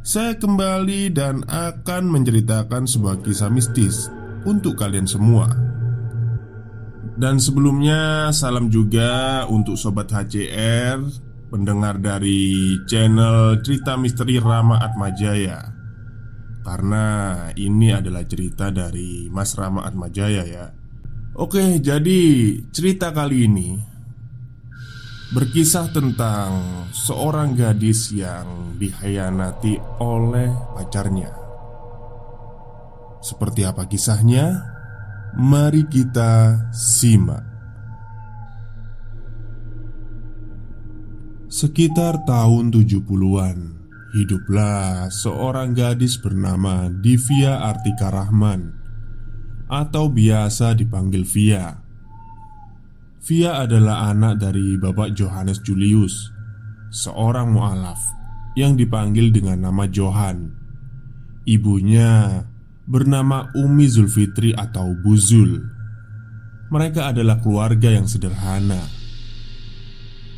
saya kembali dan akan menceritakan sebuah kisah mistis untuk kalian semua. Dan sebelumnya, salam juga untuk sobat HCR, pendengar dari channel Cerita Misteri Rama Atmajaya. Karena ini adalah cerita dari Mas Rama Atmajaya ya. Oke, jadi cerita kali ini Berkisah tentang seorang gadis yang dikhianati oleh pacarnya. Seperti apa kisahnya? Mari kita simak. Sekitar tahun 70-an, hiduplah seorang gadis bernama Divya Artika Rahman atau biasa dipanggil Via. Via adalah anak dari Bapak Johannes Julius, seorang mualaf yang dipanggil dengan nama Johan. Ibunya bernama Umi Zulfitri atau Buzul. Mereka adalah keluarga yang sederhana.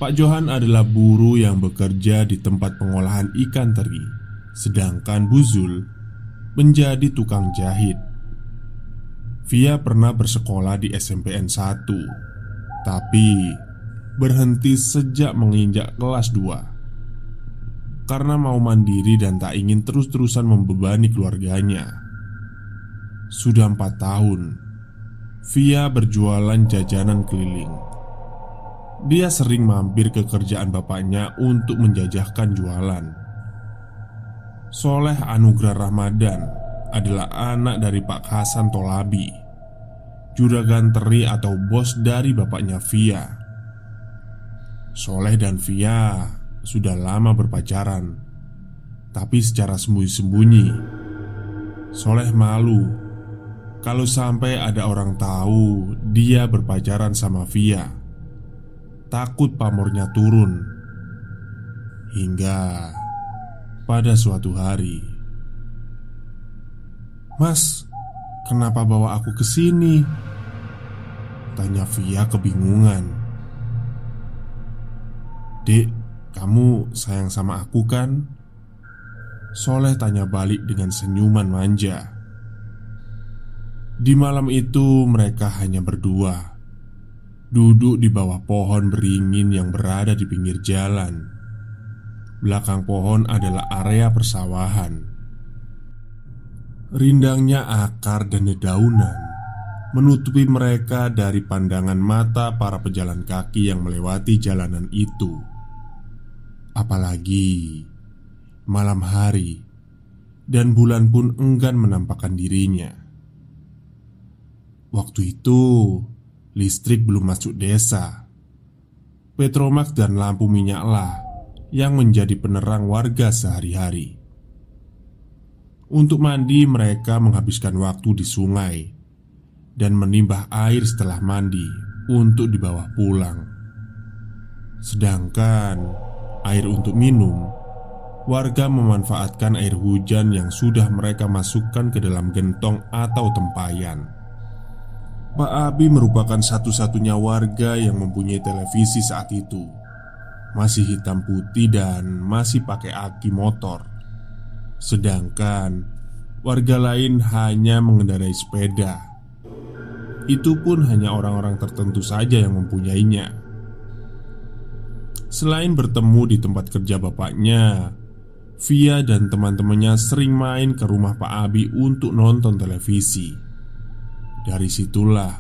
Pak Johan adalah buruh yang bekerja di tempat pengolahan ikan teri, sedangkan Buzul menjadi tukang jahit. Via pernah bersekolah di SMPN 1, tapi berhenti sejak menginjak kelas 2 Karena mau mandiri dan tak ingin terus-terusan membebani keluarganya. Sudah empat tahun Via berjualan jajanan keliling. Dia sering mampir ke kerjaan bapaknya untuk menjajahkan jualan. Soleh Anugrah Ramadan adalah anak dari Pak Hasan Tolabi Juragan Teri atau bos dari bapaknya Via. Soleh dan Via sudah lama berpacaran Tapi secara sembunyi-sembunyi. Soleh malu Kalau sampai ada orang tahu Dia berpacaran sama Via. Takut pamornya turun. Hingga Pada suatu hari Mas Kenapa bawa aku ke sini? Tanya Via kebingungan. Dek, kamu sayang sama aku kan? Soleh tanya balik dengan senyuman manja. Di malam itu mereka hanya berdua. Duduk di bawah pohon beringin yang berada di pinggir jalan. Belakang pohon adalah area persawahan Rindangnya akar dan dedaunan menutupi mereka dari pandangan mata para pejalan kaki yang melewati jalanan itu. Apalagi malam hari dan bulan pun enggan menampakkan dirinya. Waktu itu listrik belum masuk desa. Petromax dan lampu minyaklah yang menjadi penerang warga sehari-hari. Untuk mandi, mereka menghabiskan waktu di sungai dan menimbah air setelah mandi untuk dibawa pulang. Sedangkan air untuk minum, warga memanfaatkan air hujan yang sudah mereka masukkan ke dalam gentong atau tempayan. Pak Abi merupakan satu-satunya warga yang mempunyai televisi saat itu. Masih hitam putih dan masih pakai aki motor. Sedangkan warga lain hanya mengendarai sepeda. Itu pun hanya orang-orang tertentu saja yang mempunyainya. Selain bertemu di tempat kerja bapaknya, Via dan teman-temannya sering main ke rumah Pak Abi untuk nonton televisi. Dari situlah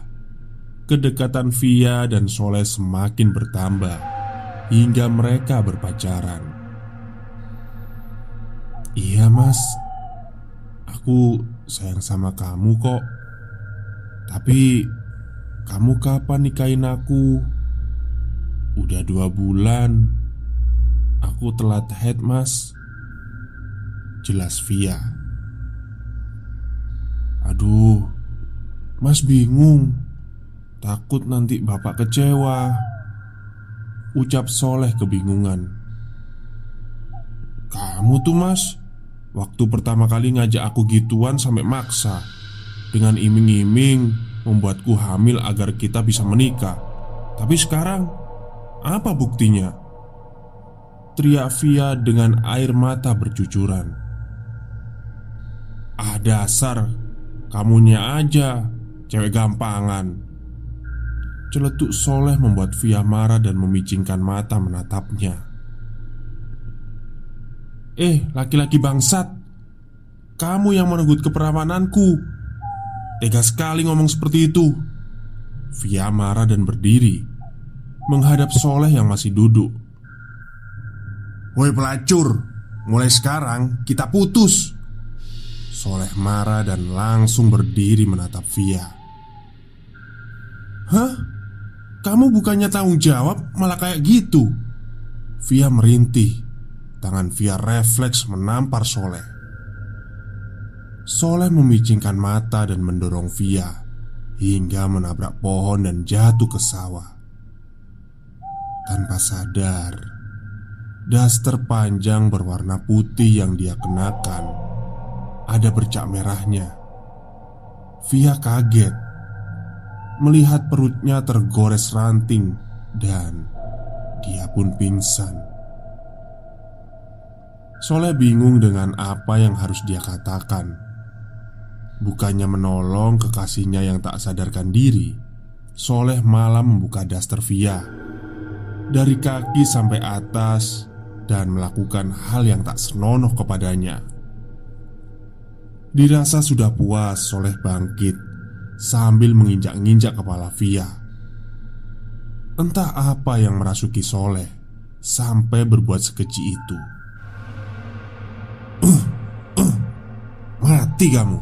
kedekatan Via dan Soleh semakin bertambah hingga mereka berpacaran. Iya, Mas, aku sayang sama kamu kok. Tapi kamu kapan nikahin aku? Udah dua bulan. Aku telat head mas. Jelas Via. Aduh Mas bingung. Takut nanti bapak kecewa. Ucap Soleh kebingungan. Kamu tuh mas Waktu pertama kali ngajak aku gituan sampai maksa. Dengan iming-iming Membuatku hamil agar kita bisa menikah. Tapi sekarang apa buktinya? Teriak Via dengan air mata bercucuran Ah dasar Kamunya aja Cewek gampangan. Celetuk Soleh membuat Via marah dan memicingkan mata menatapnya Eh, laki-laki bangsat Kamu yang menegut keperawananku Tega sekali ngomong seperti itu Via marah dan berdiri menghadap Soleh yang masih duduk. "Woi pelacur, mulai sekarang kita putus." Soleh marah dan langsung berdiri menatap Via. "Hah? Kamu bukannya tanggung jawab malah kayak gitu?" Via merintih. Tangan Via refleks menampar Soleh. Soleh memicingkan mata dan mendorong Via hingga menabrak pohon dan jatuh ke sawah. Tanpa sadar, daster panjang berwarna putih yang dia kenakan ada bercak merahnya. Via kaget melihat perutnya tergores ranting dan dia pun pingsan. Soleh bingung dengan apa yang harus dia katakan. Bukannya menolong kekasihnya yang tak sadarkan diri, Soleh malah membuka daster Via dari kaki sampai atas dan melakukan hal yang tak senonoh kepadanya. Dirasa sudah puas, Soleh bangkit sambil menginjak-injak kepala Via. Entah apa yang merasuki Soleh sampai berbuat sekeji itu. Mati kamu,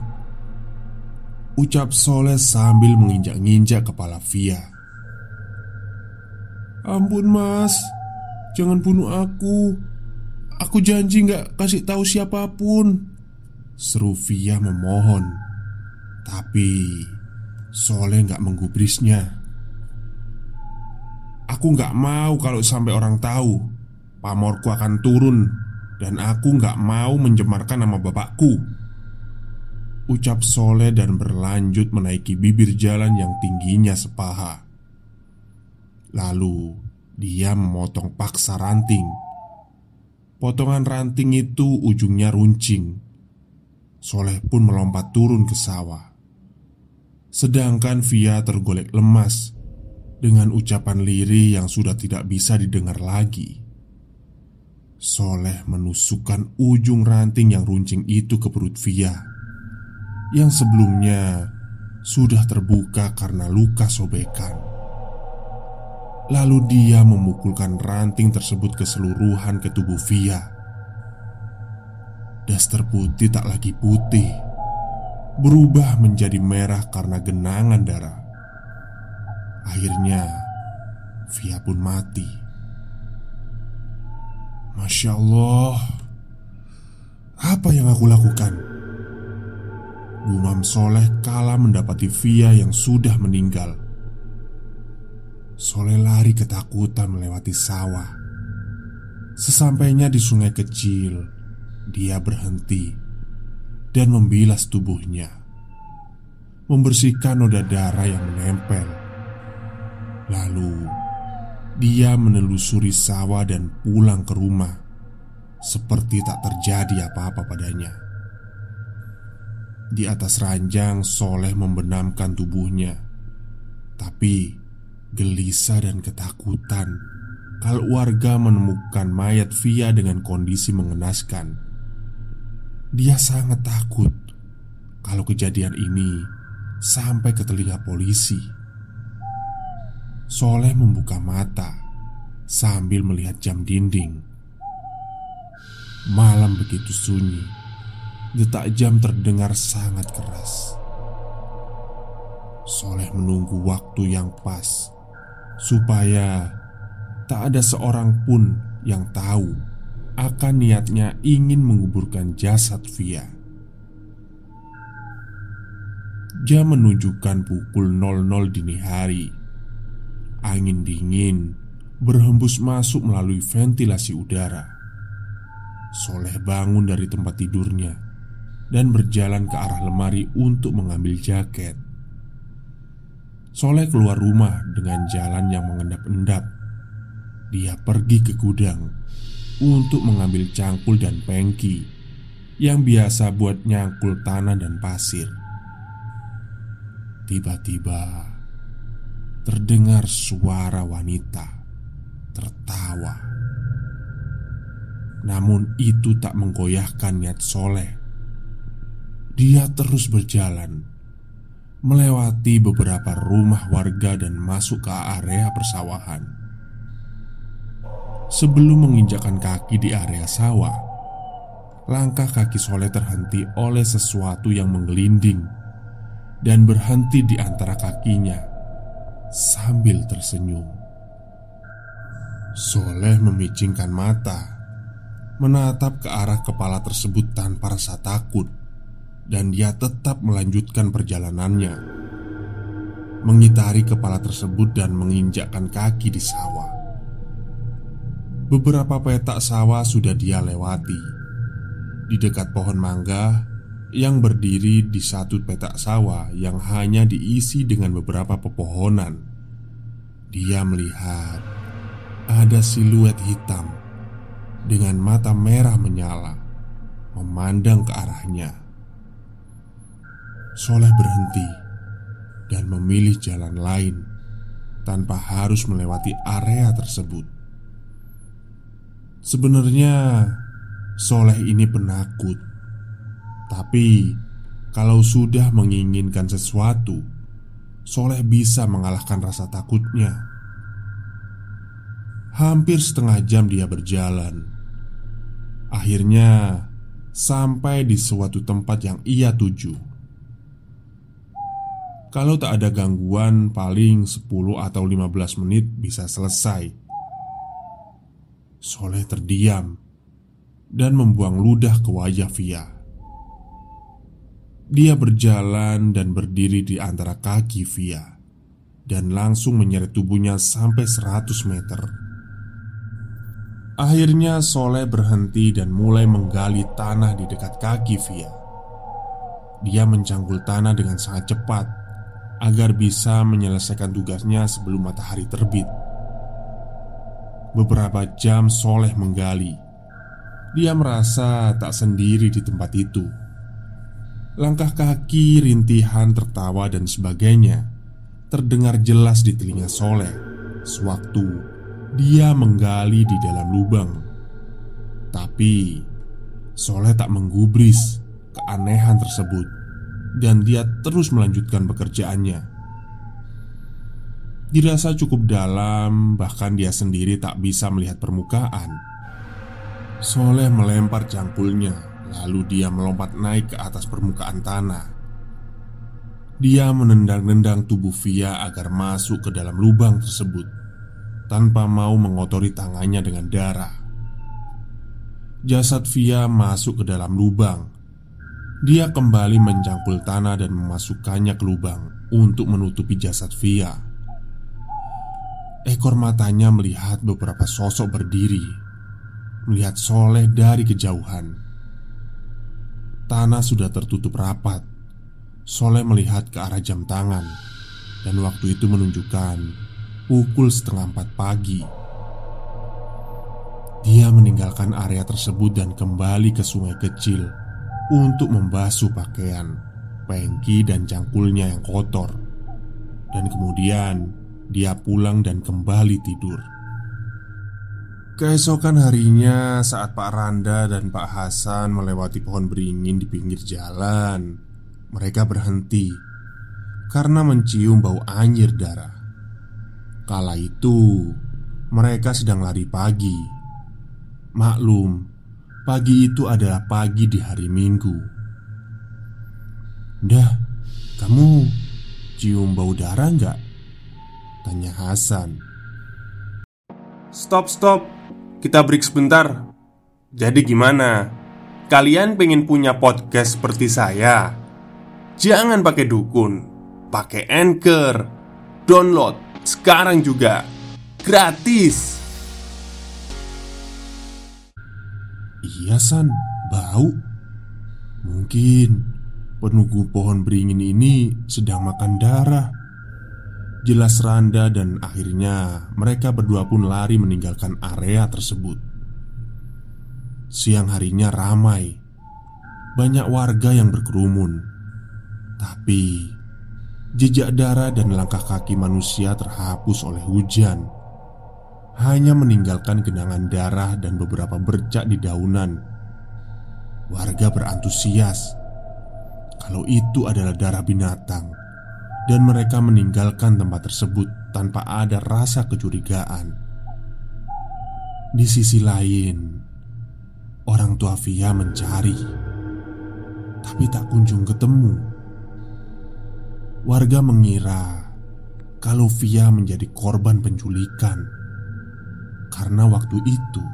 ucap Soleh sambil menginjak-injak kepala Via. Ampun mas. Jangan bunuh aku. Aku janji gak kasih tahu siapa pun. Seru Via memohon. Tapi Soleh gak menggubrisnya. Aku gak mau kalau sampai orang tahu Pamorku akan turun Dan aku gak mau mencemarkan nama bapakku Ucap Soleh dan berlanjut menaiki bibir jalan yang tingginya sepaha Lalu dia memotong paksa ranting. Potongan ranting itu ujungnya runcing. Soleh pun melompat turun ke sawah. Sedangkan Via tergolek lemas dengan ucapan liri yang sudah tidak bisa didengar lagi. Soleh menusukkan ujung ranting yang runcing itu ke perut Via yang sebelumnya sudah terbuka karena luka sobekan. Lalu dia memukulkan ranting tersebut keseluruhan ke tubuh Via. Daster putih tak lagi putih, berubah menjadi merah karena genangan darah. Akhirnya, Via pun mati. Masya Allah, apa yang aku lakukan? Gumam Soleh kala mendapati Via yang sudah meninggal Soleh lari ketakutan melewati sawah Sesampainya di sungai kecil, dia berhenti dan membilas tubuhnya, membersihkan noda darah yang menempel. Lalu dia menelusuri sawah dan pulang ke rumah, seperti tak terjadi apa-apa padanya. Di atas ranjang, Soleh membenamkan tubuhnya, tapi gelisah dan ketakutan kalau warga menemukan mayat Via dengan kondisi mengenaskan. Dia sangat takut kalau kejadian ini sampai ke telinga polisi. Soleh membuka mata sambil melihat jam dinding. Malam begitu sunyi, detak jam terdengar sangat keras. Soleh menunggu waktu yang pas supaya tak ada seorang pun yang tahu akan niatnya ingin menguburkan jasad Via. Jam menunjukkan pukul 00 dini hari. Angin dingin berhembus masuk melalui ventilasi udara. Soleh bangun dari tempat tidurnya dan berjalan ke arah lemari untuk mengambil jaket. Soleh keluar rumah dengan jalan yang mengendap-endap dia pergi ke gudang untuk mengambil cangkul dan pengki yang biasa buat nyangkul tanah dan pasir. Tiba-tiba terdengar suara wanita tertawa. Namun itu tak menggoyahkan niat soleh. Dia terus berjalan melewati beberapa rumah warga dan masuk ke area persawahan. Sebelum menginjakan kaki di area sawah, langkah kaki Soleh terhenti oleh sesuatu yang menggelinding dan berhenti di antara kakinya sambil tersenyum. Soleh memicingkan mata, menatap ke arah kepala tersebut tanpa rasa takut, dan dia tetap melanjutkan perjalanannya, mengitari kepala tersebut dan menginjakkan kaki di sawah. Beberapa petak sawah sudah dia lewati. Di dekat pohon mangga yang berdiri di satu petak sawah yang hanya diisi dengan beberapa pepohonan, dia melihat ada siluet hitam dengan mata merah menyala memandang ke arahnya. Soleh berhenti dan memilih jalan lain tanpa harus melewati area tersebut. Sebenarnya Soleh ini penakut. Tapi Kalau sudah menginginkan sesuatu Soleh bisa mengalahkan rasa takutnya. Hampir setengah jam dia berjalan. Akhirnya Sampai di suatu tempat yang ia tuju Kalau tak ada gangguan paling 10 atau 15 menit bisa selesai Soleh terdiam dan membuang ludah ke wajah Via. Dia berjalan dan berdiri di antara kaki Via dan langsung menyeret tubuhnya sampai 100 meter. Akhirnya Soleh berhenti dan mulai menggali tanah di dekat kaki Via. Dia mencangkul tanah dengan sangat cepat agar bisa menyelesaikan tugasnya sebelum matahari terbit. Beberapa jam Soleh menggali. Dia merasa tak sendiri di tempat itu. Langkah kaki, rintihan, tertawa dan sebagainya Terdengar jelas di telinga Soleh. Sewaktu dia menggali di dalam lubang. Tapi Soleh tak menggubris keanehan tersebut Dan dia terus melanjutkan pekerjaannya Dirasa cukup dalam, bahkan dia sendiri tak bisa melihat permukaan. Soleh melempar cangkulnya, lalu dia melompat naik ke atas permukaan tanah. Dia menendang-nendang tubuh Via agar masuk ke dalam lubang tersebut tanpa mau mengotori tangannya dengan darah. Jasad Via masuk ke dalam lubang. Dia kembali mencangkul tanah dan memasukkannya ke lubang untuk menutupi jasad Via. Ekor matanya melihat beberapa sosok berdiri melihat Soleh dari kejauhan. Tanah sudah tertutup rapat. Soleh melihat ke arah jam tangan, dan waktu itu menunjukkan pukul setengah empat pagi. Dia meninggalkan area tersebut dan kembali ke sungai kecil untuk membasuh pakaian, pengki, dan cangkulnya yang kotor. Dan kemudian dia pulang dan kembali tidur. Keesokan harinya, saat Pak Randa dan Pak Hasan melewati pohon beringin di pinggir jalan, mereka berhenti karena mencium bau anjir darah. Kala itu, mereka sedang lari pagi. Maklum, pagi itu adalah pagi di hari Minggu. "Dah, kamu cium bau darah nggak?" tanya Hasan. Stop, stop. Kita break sebentar. Jadi gimana? Kalian pengen punya podcast seperti saya? Jangan pakai dukun, pakai Anchor. Download sekarang juga. Gratis. Iya San, bau. Mungkin penunggu pohon beringin ini sedang makan darah. Jelas Randa dan akhirnya mereka berdua pun lari meninggalkan area tersebut. Siang harinya ramai. Banyak warga yang berkerumun. Tapi Jejak darah dan langkah kaki manusia terhapus oleh hujan Hanya meninggalkan genangan darah dan beberapa bercak di daunan Warga berantusias Kalau itu adalah darah binatang dan mereka meninggalkan tempat tersebut tanpa ada rasa kecurigaan. Di sisi lain, orang tua Via mencari, tapi tak kunjung ketemu. Warga mengira kalau Via menjadi korban penculikan karena waktu itu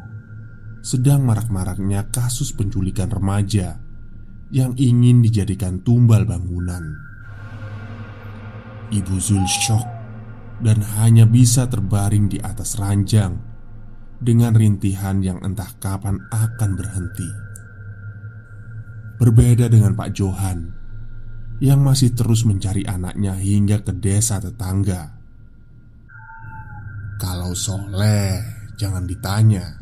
sedang marak-maraknya kasus penculikan remaja yang ingin dijadikan tumbal bangunan. Ibu Zul shock dan hanya bisa terbaring di atas ranjang dengan rintihan yang entah kapan akan berhenti. Berbeda dengan Pak Johan yang masih terus mencari anaknya hingga ke desa tetangga. Kalau Soleh, jangan ditanya.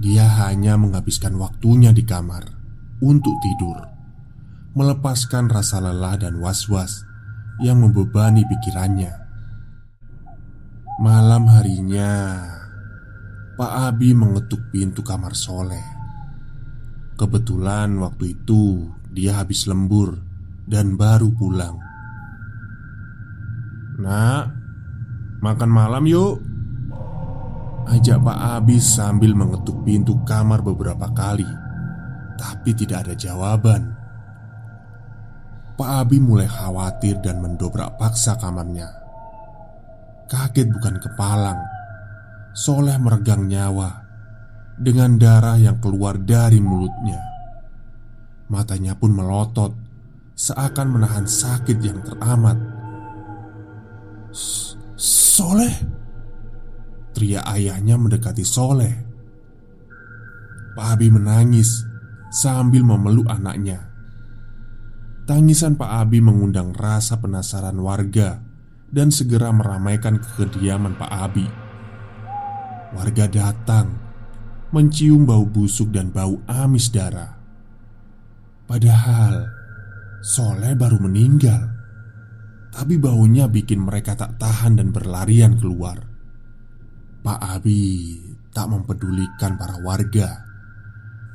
Dia hanya menghabiskan waktunya di kamar untuk tidur, melepaskan rasa lelah dan was-was yang membebani pikirannya. Malam harinya, Pak Abi mengetuk pintu kamar Soleh. Kebetulan waktu itu dia habis lembur dan baru pulang. Nak, makan malam yuk. Ajak Pak Abi sambil mengetuk pintu kamar beberapa kali, tapi tidak ada jawaban. Pak Abi mulai khawatir dan mendobrak paksa kamarnya. Kaget bukan kepalang, Soleh meregang nyawa dengan darah yang keluar dari mulutnya. Matanya pun melotot, seakan menahan sakit yang teramat. "Soleh!" Teriak ayahnya mendekati Soleh. Pak Abi menangis sambil memeluk anaknya. Tangisan Pak Abi mengundang rasa penasaran warga dan segera meramaikan kediaman Pak Abi. Warga datang, mencium bau busuk dan bau amis darah. Padahal Soleh baru meninggal, tapi baunya bikin mereka tak tahan dan berlarian keluar. Pak Abi tak mempedulikan para warga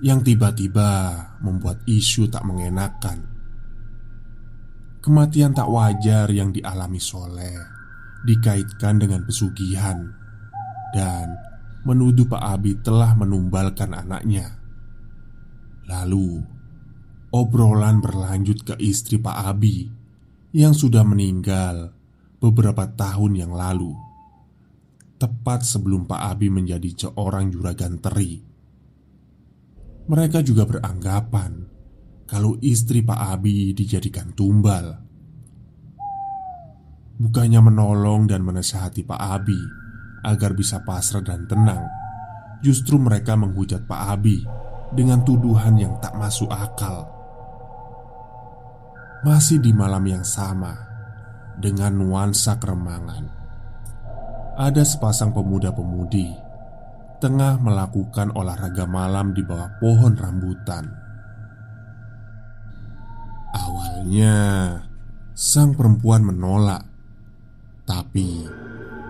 yang tiba-tiba membuat isu tak mengenakan Kematian tak wajar yang dialami Soleh dikaitkan dengan pesugihan dan menuduh Pak Abi telah menumbalkan anaknya. Lalu, obrolan berlanjut ke istri Pak Abi yang sudah meninggal beberapa tahun yang lalu. Tepat sebelum Pak Abi menjadi seorang juragan teri. Mereka juga beranggapan kalau istri Pak Abi dijadikan tumbal. Bukannya menolong dan menasehati Pak Abi agar bisa pasrah dan tenang, Justru mereka menghujat Pak Abi Dengan tuduhan yang tak masuk akal Masih di malam yang sama Dengan nuansa keremangan Ada sepasang pemuda-pemudi Tengah melakukan olahraga malam di bawah pohon rambutan Awalnya Sang perempuan menolak Tapi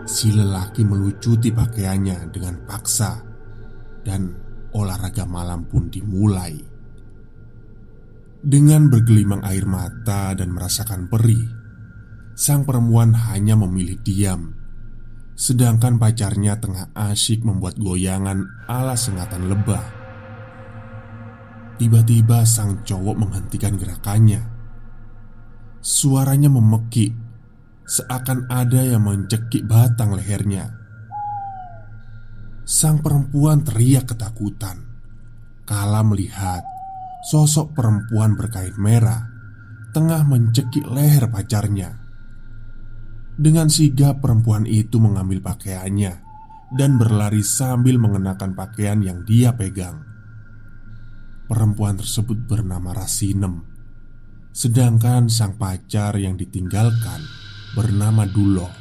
Si lelaki melucuti pakaiannya dengan paksa dan olahraga malam pun dimulai. Dengan bergelimang air mata dan merasakan perih, sang perempuan hanya memilih diam, sedangkan pacarnya tengah asyik membuat goyangan ala sengatan lebah. Tiba-tiba sang cowok menghentikan gerakannya. Suaranya memekik, seakan ada yang mencekik batang lehernya. Sang perempuan teriak ketakutan kala melihat sosok perempuan berkain merah tengah mencekik leher pacarnya. Dengan sigap perempuan itu mengambil pakaiannya dan berlari sambil mengenakan pakaian yang dia pegang. Perempuan tersebut bernama Rasinem, sedangkan sang pacar yang ditinggalkan bernama Duloh.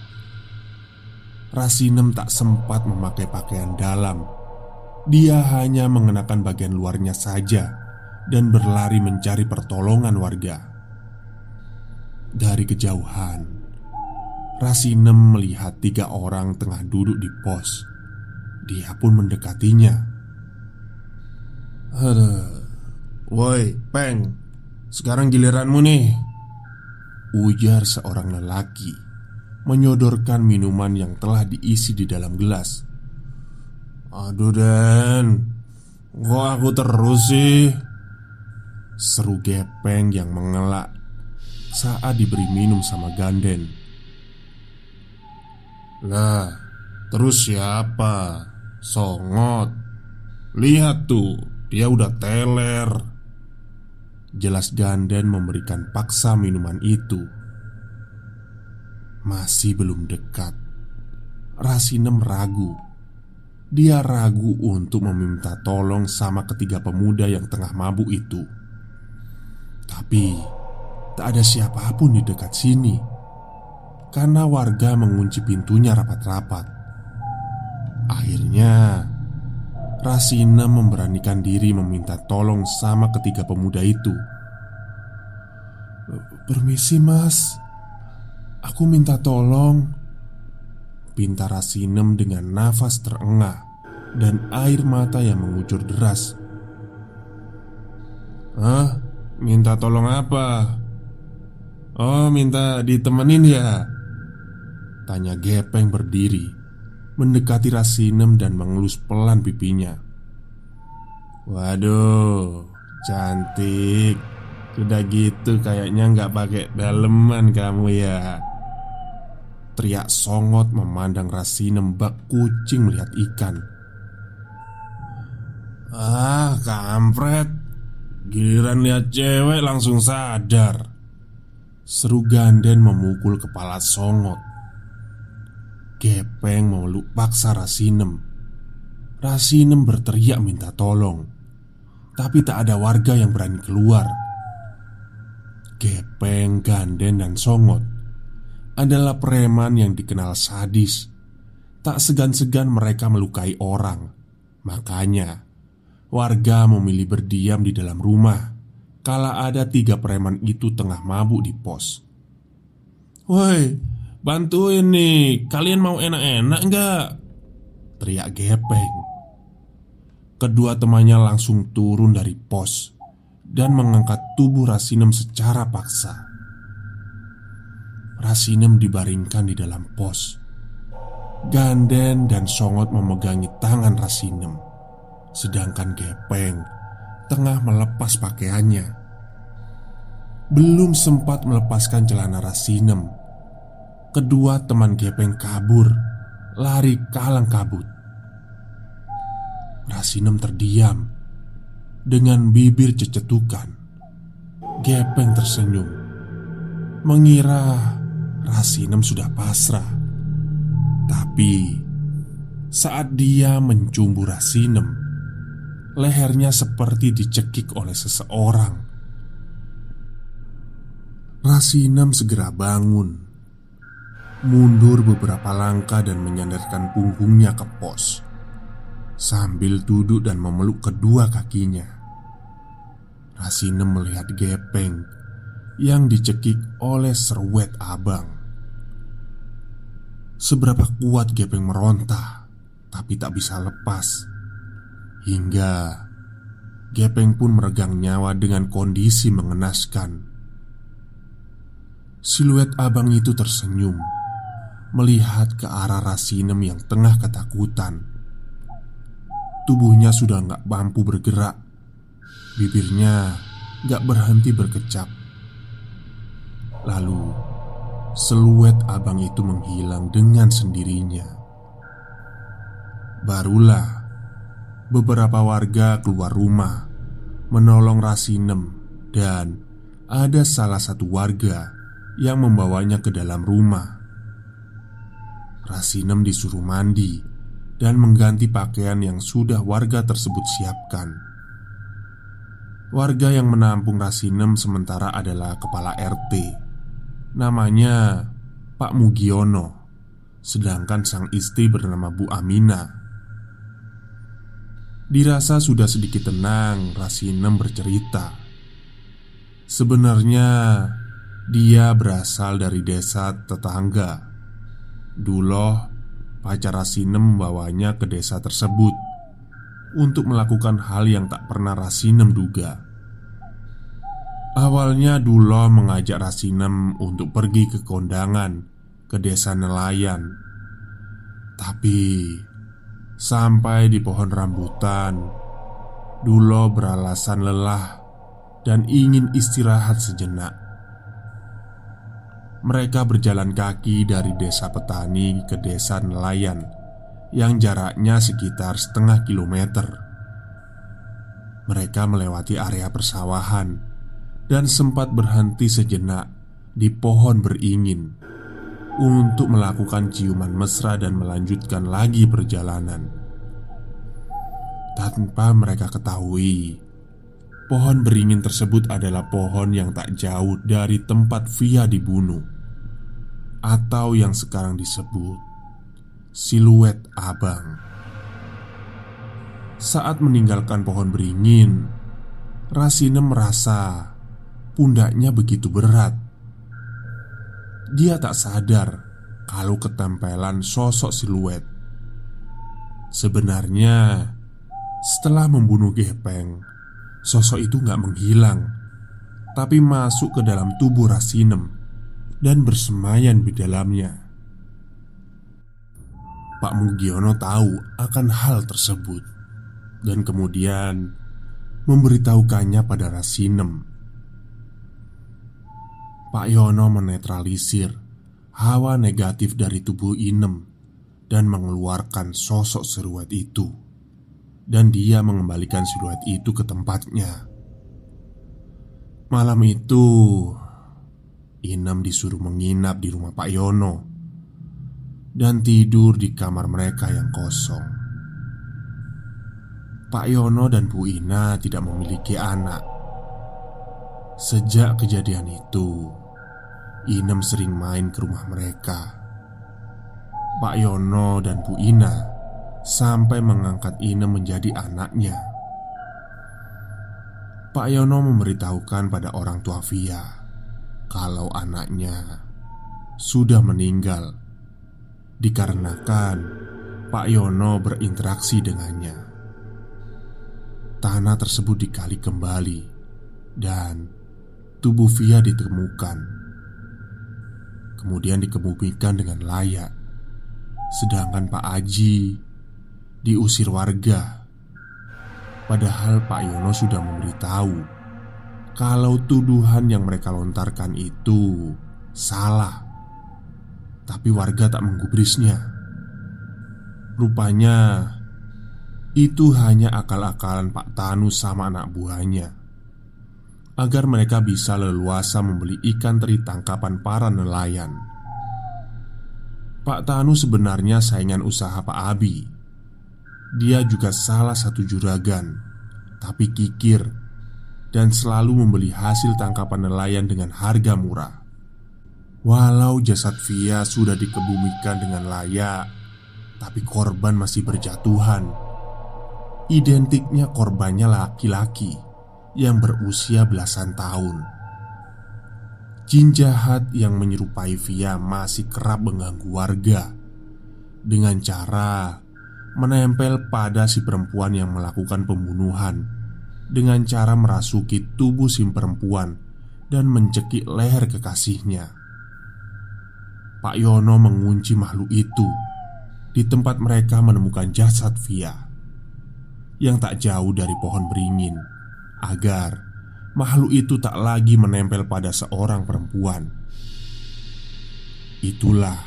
Rasinem tak sempat memakai pakaian dalam. Dia hanya mengenakan bagian luarnya saja dan berlari mencari pertolongan warga. Dari kejauhan, Rasinem melihat tiga orang tengah duduk di pos. Dia pun mendekatinya. Woi, Peng, sekarang giliranmu nih. Ujar seorang lelaki menyodorkan minuman yang telah diisi di dalam gelas. "Aduh, Den, kok aku terus sih?" Seru gepeng yang mengelak saat diberi minum sama Ganden. Lah, terus siapa? Songot. Lihat tuh, dia udah teler. Jelas Ganden memberikan paksa minuman itu masih belum dekat. Rasinem ragu. Dia ragu untuk meminta tolong sama ketiga pemuda yang tengah mabuk itu. Tapi tak ada siapa pun di dekat sini karena warga mengunci pintunya rapat-rapat. Akhirnya, Rasina memberanikan diri meminta tolong sama ketiga pemuda itu. "Permisi, Mas," Aku minta tolong Pinta Rasinem dengan nafas terengah Dan air mata yang mengucur deras Hah? Minta tolong apa? Oh, minta ditemenin ya? Tanya Gepeng berdiri Mendekati Rasinem dan mengelus pelan pipinya. Waduh, cantik. Udah gitu kayaknya nggak pakai daleman kamu ya. Teriak songot memandang Rasi nembak kucing melihat ikan. Ah, kampret. Giliran lihat cewek langsung sadar. Seru ganden memukul kepala songot Gepeng memeluk paksa Rasinem Rasinem berteriak minta tolong Tapi tak ada warga yang berani keluar Gepeng, Ganden, dan Songot adalah preman yang dikenal sadis. Tak segan-segan mereka melukai orang. Makanya, warga memilih berdiam di dalam rumah kala ada tiga preman itu tengah mabuk di pos. Woi, bantuin nih. Kalian mau enak-enak nggak? Teriak Gepeng. Kedua temannya langsung turun dari pos dan mengangkat tubuh Rasinem secara paksa. Rasinem dibaringkan di dalam pos. Ganden dan Songot memegangi tangan Rasinem, sedangkan Gepeng tengah melepas pakaiannya. Belum sempat melepaskan celana Rasinem, kedua teman Gepeng kabur, lari kalang kabut. Rasinem terdiam dengan bibir cecetukan. Gepeng tersenyum, mengira Rasinem sudah pasrah Tapi saat dia mencumbu Rasinem, lehernya seperti dicekik oleh seseorang. Rasinem segera bangun, mundur beberapa langkah dan menyandarkan punggungnya ke pos sambil duduk dan memeluk kedua kakinya. Rasinem melihat gepeng yang dicekik oleh serwet abang. Seberapa kuat gepeng meronta tapi tak bisa lepas. Hingga Gepeng pun meregang nyawa dengan kondisi mengenaskan. Siluet abang itu tersenyum melihat ke arah Rasinem yang tengah ketakutan. Tubuhnya sudah nggak mampu bergerak, bibirnya nggak berhenti berkecap. Lalu, siluet abang itu menghilang dengan sendirinya. Barulah beberapa warga keluar rumah menolong Rasinem dan ada salah satu warga yang membawanya ke dalam rumah. Rasinem disuruh mandi dan mengganti pakaian yang sudah warga tersebut siapkan. Warga yang menampung Rasinem sementara adalah kepala RT. Namanya Pak Mugiono. Sedangkan sang istri bernama Bu Amina Dirasa sudah sedikit tenang, Rasinem bercerita. Sebenarnya dia berasal dari desa tetangga. Duloh, pacar Rasinem membawanya ke desa tersebut untuk melakukan hal yang tak pernah Rasinem duga. Awalnya Duloh mengajak Rasinem untuk pergi ke kondangan ke desa nelayan. Tapi Sampai di pohon rambutan Dulo beralasan lelah Dan ingin istirahat sejenak Mereka berjalan kaki dari desa petani ke desa nelayan Yang jaraknya sekitar setengah kilometer Mereka melewati area persawahan Dan sempat berhenti sejenak di pohon beringin untuk melakukan ciuman mesra dan melanjutkan lagi perjalanan. Tanpa mereka ketahui, pohon beringin tersebut adalah pohon yang tak jauh dari tempat Via dibunuh, atau yang sekarang disebut siluet abang. Saat meninggalkan pohon beringin, Rasine merasa pundaknya begitu berat dia tak sadar kalau ketempelan sosok siluet. Sebenarnya, setelah membunuh Gepeng, sosok itu gak menghilang, tapi masuk ke dalam tubuh Rasinem dan bersemayan di dalamnya. Pak Mugiono tahu akan hal tersebut dan kemudian memberitahukannya pada Rasinem Pak Yono menetralisir hawa negatif dari tubuh Inem dan mengeluarkan sosok seruat itu. Dan dia mengembalikan siluet itu ke tempatnya. Malam itu, Inem disuruh menginap di rumah Pak Yono dan tidur di kamar mereka yang kosong. Pak Yono dan Bu Ina tidak memiliki anak. Sejak kejadian itu, Inem sering main ke rumah mereka. Pak Yono dan Bu Ina sampai mengangkat Inem menjadi anaknya. Pak Yono memberitahukan pada orang tua Via kalau anaknya sudah meninggal dikarenakan Pak Yono berinteraksi dengannya. Tanah tersebut dikali kembali dan tubuh Via ditemukan kemudian dikebumikan dengan layak. Sedangkan Pak Aji diusir warga. Padahal Pak Yono sudah memberitahu kalau tuduhan yang mereka lontarkan itu salah. Tapi warga tak menggubrisnya. Rupanya itu hanya akal-akalan Pak Tanu sama anak buahnya agar mereka bisa leluasa membeli ikan teri tangkapan para nelayan. Pak Tanu sebenarnya saingan usaha Pak Abi Dia juga salah satu juragan, tapi kikir dan selalu membeli hasil tangkapan nelayan dengan harga murah. Walau jasad Via sudah dikebumikan dengan layak, tapi korban masih berjatuhan. Identiknya korbannya laki-laki yang berusia belasan tahun. Jin jahat yang menyerupai Via masih kerap mengganggu warga dengan cara menempel pada si perempuan yang melakukan pembunuhan dengan cara merasuki tubuh si perempuan dan mencekik leher kekasihnya. Pak Yono mengunci makhluk itu di tempat mereka menemukan jasad Via yang tak jauh dari pohon beringin agar makhluk itu tak lagi menempel pada seorang perempuan. Itulah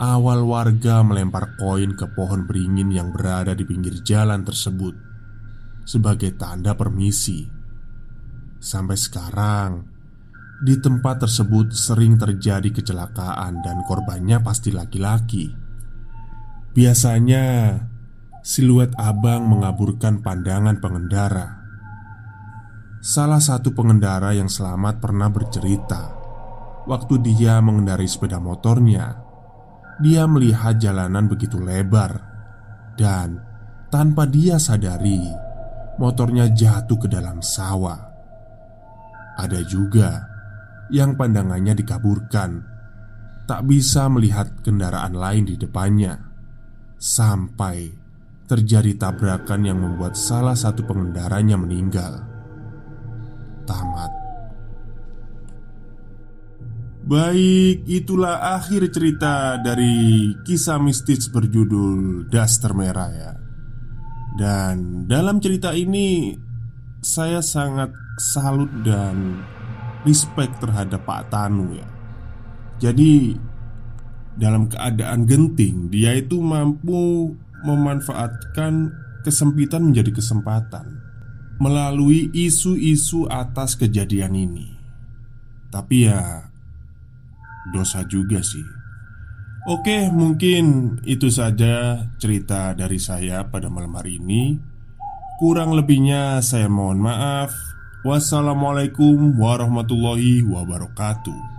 awal warga melempar koin ke pohon beringin yang berada di pinggir jalan tersebut sebagai tanda permisi. Sampai sekarang, di tempat tersebut sering terjadi kecelakaan dan korbannya pasti laki-laki. Biasanya, siluet abang mengaburkan pandangan pengendara Salah satu pengendara yang selamat pernah bercerita Waktu dia mengendarai sepeda motornya Dia melihat jalanan begitu lebar Dan tanpa dia sadari Motornya jatuh ke dalam sawah Ada juga yang pandangannya dikaburkan Tak bisa melihat kendaraan lain di depannya Sampai terjadi tabrakan yang membuat salah satu pengendaranya meninggal tamat. Baik, itulah akhir cerita dari kisah mistis berjudul Daster Merah ya. Dan dalam cerita ini saya sangat salut dan respect terhadap Pak Tanu ya. Jadi dalam keadaan genting dia itu mampu memanfaatkan kesempitan menjadi kesempatan melalui isu-isu atas kejadian ini. Tapi ya, dosa juga sih. Oke, mungkin itu saja cerita dari saya pada malam hari ini. Kurang lebihnya, saya mohon maaf. Wassalamualaikum warahmatullahi wabarakatuh.